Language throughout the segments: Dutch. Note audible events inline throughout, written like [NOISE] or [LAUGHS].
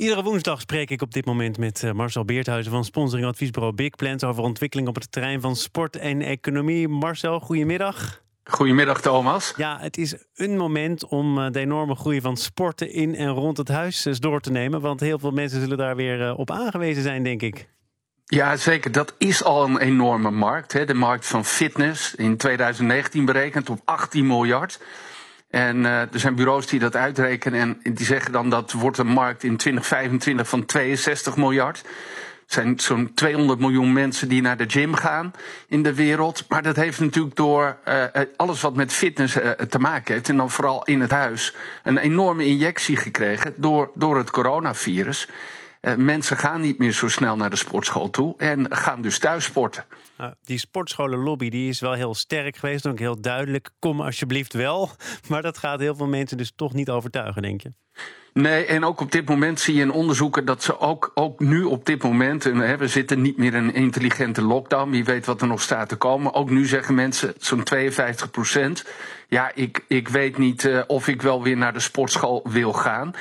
Iedere woensdag spreek ik op dit moment met eh, Marcel Beerthuizen van sponsoring adviesbureau Big Plans over ontwikkeling op het terrein van sport en economie. Marcel, goedemiddag. Goedemiddag Thomas. Ja, het is een moment om eh, de enorme groei van sporten in en rond het huis eens door te nemen. Want heel veel mensen zullen daar weer eh, op aangewezen zijn, denk ik. Ja, zeker. Dat is al een enorme markt. Hè. De markt van fitness in 2019 berekend op 18 miljard. En uh, er zijn bureaus die dat uitrekenen en die zeggen dan dat wordt een markt in 2025 van 62 miljard. Er zijn zo'n 200 miljoen mensen die naar de gym gaan in de wereld. Maar dat heeft natuurlijk door uh, alles wat met fitness te maken heeft, en dan vooral in het huis, een enorme injectie gekregen door, door het coronavirus. Uh, mensen gaan niet meer zo snel naar de sportschool toe en gaan dus thuis sporten. Nou, die sportscholenlobby die is wel heel sterk geweest, ook heel duidelijk. Kom alsjeblieft wel. [LAUGHS] Maar dat gaat heel veel mensen dus toch niet overtuigen, denk je? Nee, en ook op dit moment zie je in onderzoeken dat ze ook, ook nu op dit moment, en hè, we zitten niet meer in een intelligente lockdown, wie weet wat er nog staat te komen. Ook nu zeggen mensen, zo'n 52 procent, ja, ik, ik weet niet uh, of ik wel weer naar de sportschool wil gaan.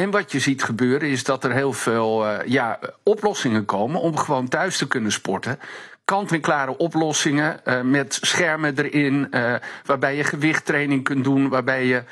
En wat je ziet gebeuren is dat er heel veel uh, ja, oplossingen komen om gewoon thuis te kunnen sporten. Kant-en-klare oplossingen uh, met schermen erin, uh, waarbij je gewichttraining kunt doen, waarbij je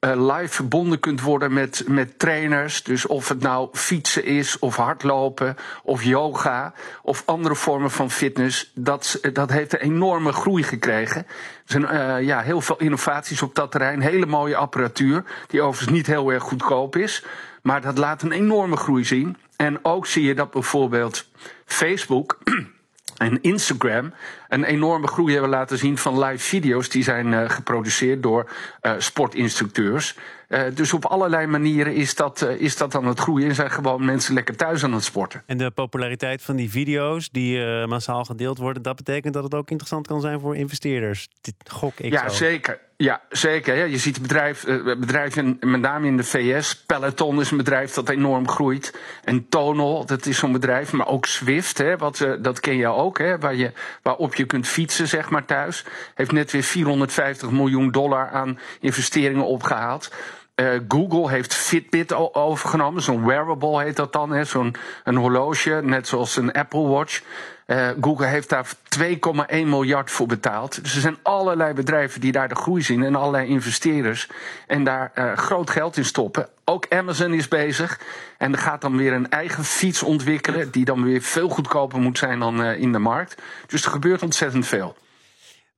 live verbonden kunt worden met, met trainers. Dus of het nou fietsen is, of hardlopen, of yoga, of andere vormen van fitness. Dat, dat heeft een enorme groei gekregen. Er zijn uh, ja, heel veel innovaties op dat terrein. Hele mooie apparatuur, die overigens niet heel erg goedkoop is. Maar dat laat een enorme groei zien. En ook zie je dat bijvoorbeeld Facebook [CLEARS THROAT] en Instagram een enorme groei hebben laten zien van live video's die zijn uh, geproduceerd door uh, sportinstructeurs. Uh, dus op allerlei manieren is dat, is dat aan het groeien en zijn gewoon mensen lekker thuis aan het sporten. En de populariteit van die video's die massaal gedeeld worden, dat betekent dat het ook interessant kan zijn voor investeerders. Dit gok ik ja, zo. zeker. Ja, zeker. Ja. Je ziet bedrijf, bedrijven, met name in de VS. Peloton is een bedrijf dat enorm groeit. En Tonal, dat is zo'n bedrijf. Maar ook Swift, hè, wat, dat ken je ook. Hè, waar je, waarop je kunt fietsen, zeg maar, thuis. Heeft net weer 450 miljoen dollar aan investeringen opgehaald. Uh, Google heeft Fitbit overgenomen. Zo'n wearable heet dat dan. Zo'n een horloge, net zoals een Apple Watch. Uh, Google heeft daar 2,1 miljard voor betaald. Dus er zijn allerlei bedrijven die daar de groei zien en allerlei investeerders en daar uh, groot geld in stoppen. Ook Amazon is bezig en gaat dan weer een eigen fiets ontwikkelen die dan weer veel goedkoper moet zijn dan in de markt. Dus er gebeurt ontzettend veel.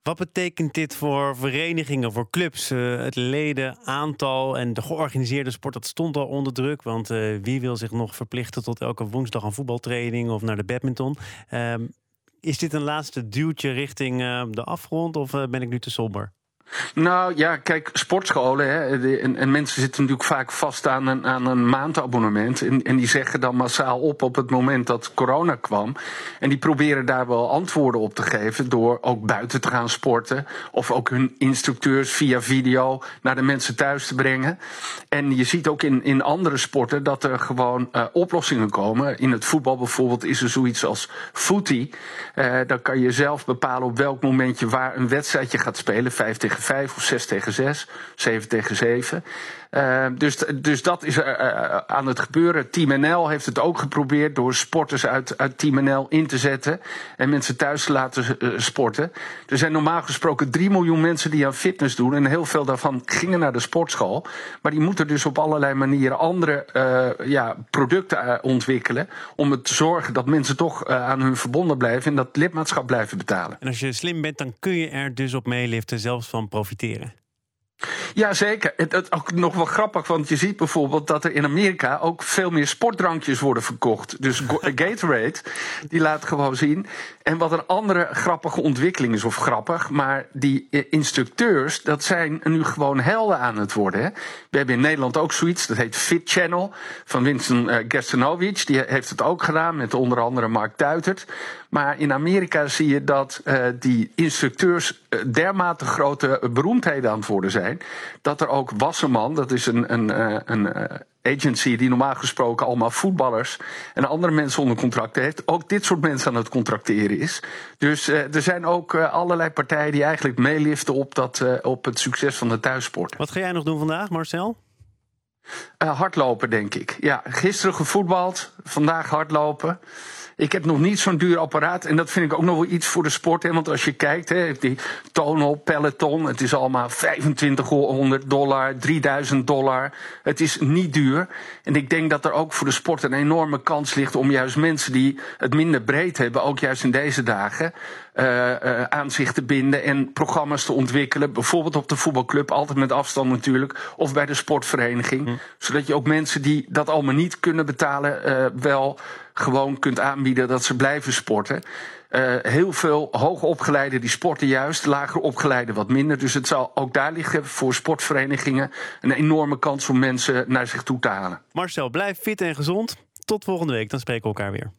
Wat betekent dit voor verenigingen, voor clubs? Uh, het ledenaantal en de georganiseerde sport, dat stond al onder druk. Want uh, wie wil zich nog verplichten tot elke woensdag een voetbaltraining of naar de badminton? Uh, is dit een laatste duwtje richting uh, de afgrond of ben ik nu te somber? Nou ja, kijk, sportscholen hè, en, en, mensen zitten natuurlijk vaak vast aan een, aan een maandabonnement. En, en, die zeggen dan massaal op op het moment dat corona kwam. En die proberen daar wel antwoorden op te geven door ook buiten te gaan sporten. Of ook hun instructeurs via video naar de mensen thuis te brengen. En je ziet ook in, in andere sporten dat er gewoon uh, oplossingen komen. In het voetbal bijvoorbeeld is er zoiets als footy. Uh, dan kan je zelf bepalen op welk moment je waar een wedstrijdje gaat spelen. Vijf tegen 5 of 6 tegen 6, 7 tegen 7. Uh, dus, dus dat is uh, aan het gebeuren. Team NL heeft het ook geprobeerd door sporters uit, uit Team NL in te zetten en mensen thuis te laten uh, sporten. Er zijn normaal gesproken 3 miljoen mensen die aan fitness doen en heel veel daarvan gingen naar de sportschool. Maar die moeten dus op allerlei manieren andere ja, producten ontwikkelen om het te zorgen dat mensen toch aan hun verbonden blijven en dat lidmaatschap blijven betalen. En als je slim bent, dan kun je er dus op meeliften, zelfs van profiteren. Ja, zeker. Het is ook nog wel grappig, want je ziet bijvoorbeeld dat er in Amerika ook veel meer sportdrankjes worden verkocht. Dus [LAUGHS] Gatorade, die laat gewoon zien. En wat een andere grappige ontwikkeling is, of grappig, maar die instructeurs, dat zijn nu gewoon helden aan het worden. Hè? We hebben in Nederland ook zoiets, dat heet Fit Channel, van Winston uh, Gerstenovic. Die heeft het ook gedaan met onder andere Mark Tuitert. Maar in Amerika zie je dat uh, die instructeurs dermate grote beroemdheden aan het worden zijn. Dat er ook Wasserman, dat is een, een, uh, een agency die normaal gesproken allemaal voetballers en andere mensen onder contract heeft, ook dit soort mensen aan het contracteren is. Dus er zijn ook allerlei partijen die eigenlijk meeliften op, dat, op het succes van de thuissport. Wat ga jij nog doen vandaag, Marcel? Hardlopen, denk ik. Ja, gisteren gevoetbald, vandaag hardlopen. Ik heb nog niet zo'n duur apparaat. En dat vind ik ook nog wel iets voor de sport. Hè? Want als je kijkt, hè, die tonal, peloton. Het is allemaal 2500 dollar, 3000 dollar. Het is niet duur. En ik denk dat er ook voor de sport een enorme kans ligt om juist mensen die het minder breed hebben, ook juist in deze dagen, uh, uh, aan zich te binden en programma's te ontwikkelen. Bijvoorbeeld op de voetbalclub, altijd met afstand natuurlijk. Of bij de sportvereniging. Hm. Zodat je ook mensen die dat allemaal niet kunnen betalen, uh, wel gewoon kunt aanbieden dat ze blijven sporten. Uh, heel veel hoogopgeleiden die sporten juist, lager opgeleiden wat minder. Dus het zal ook daar liggen voor sportverenigingen een enorme kans om mensen naar zich toe te halen. Marcel, blijf fit en gezond. Tot volgende week, dan spreken we elkaar weer.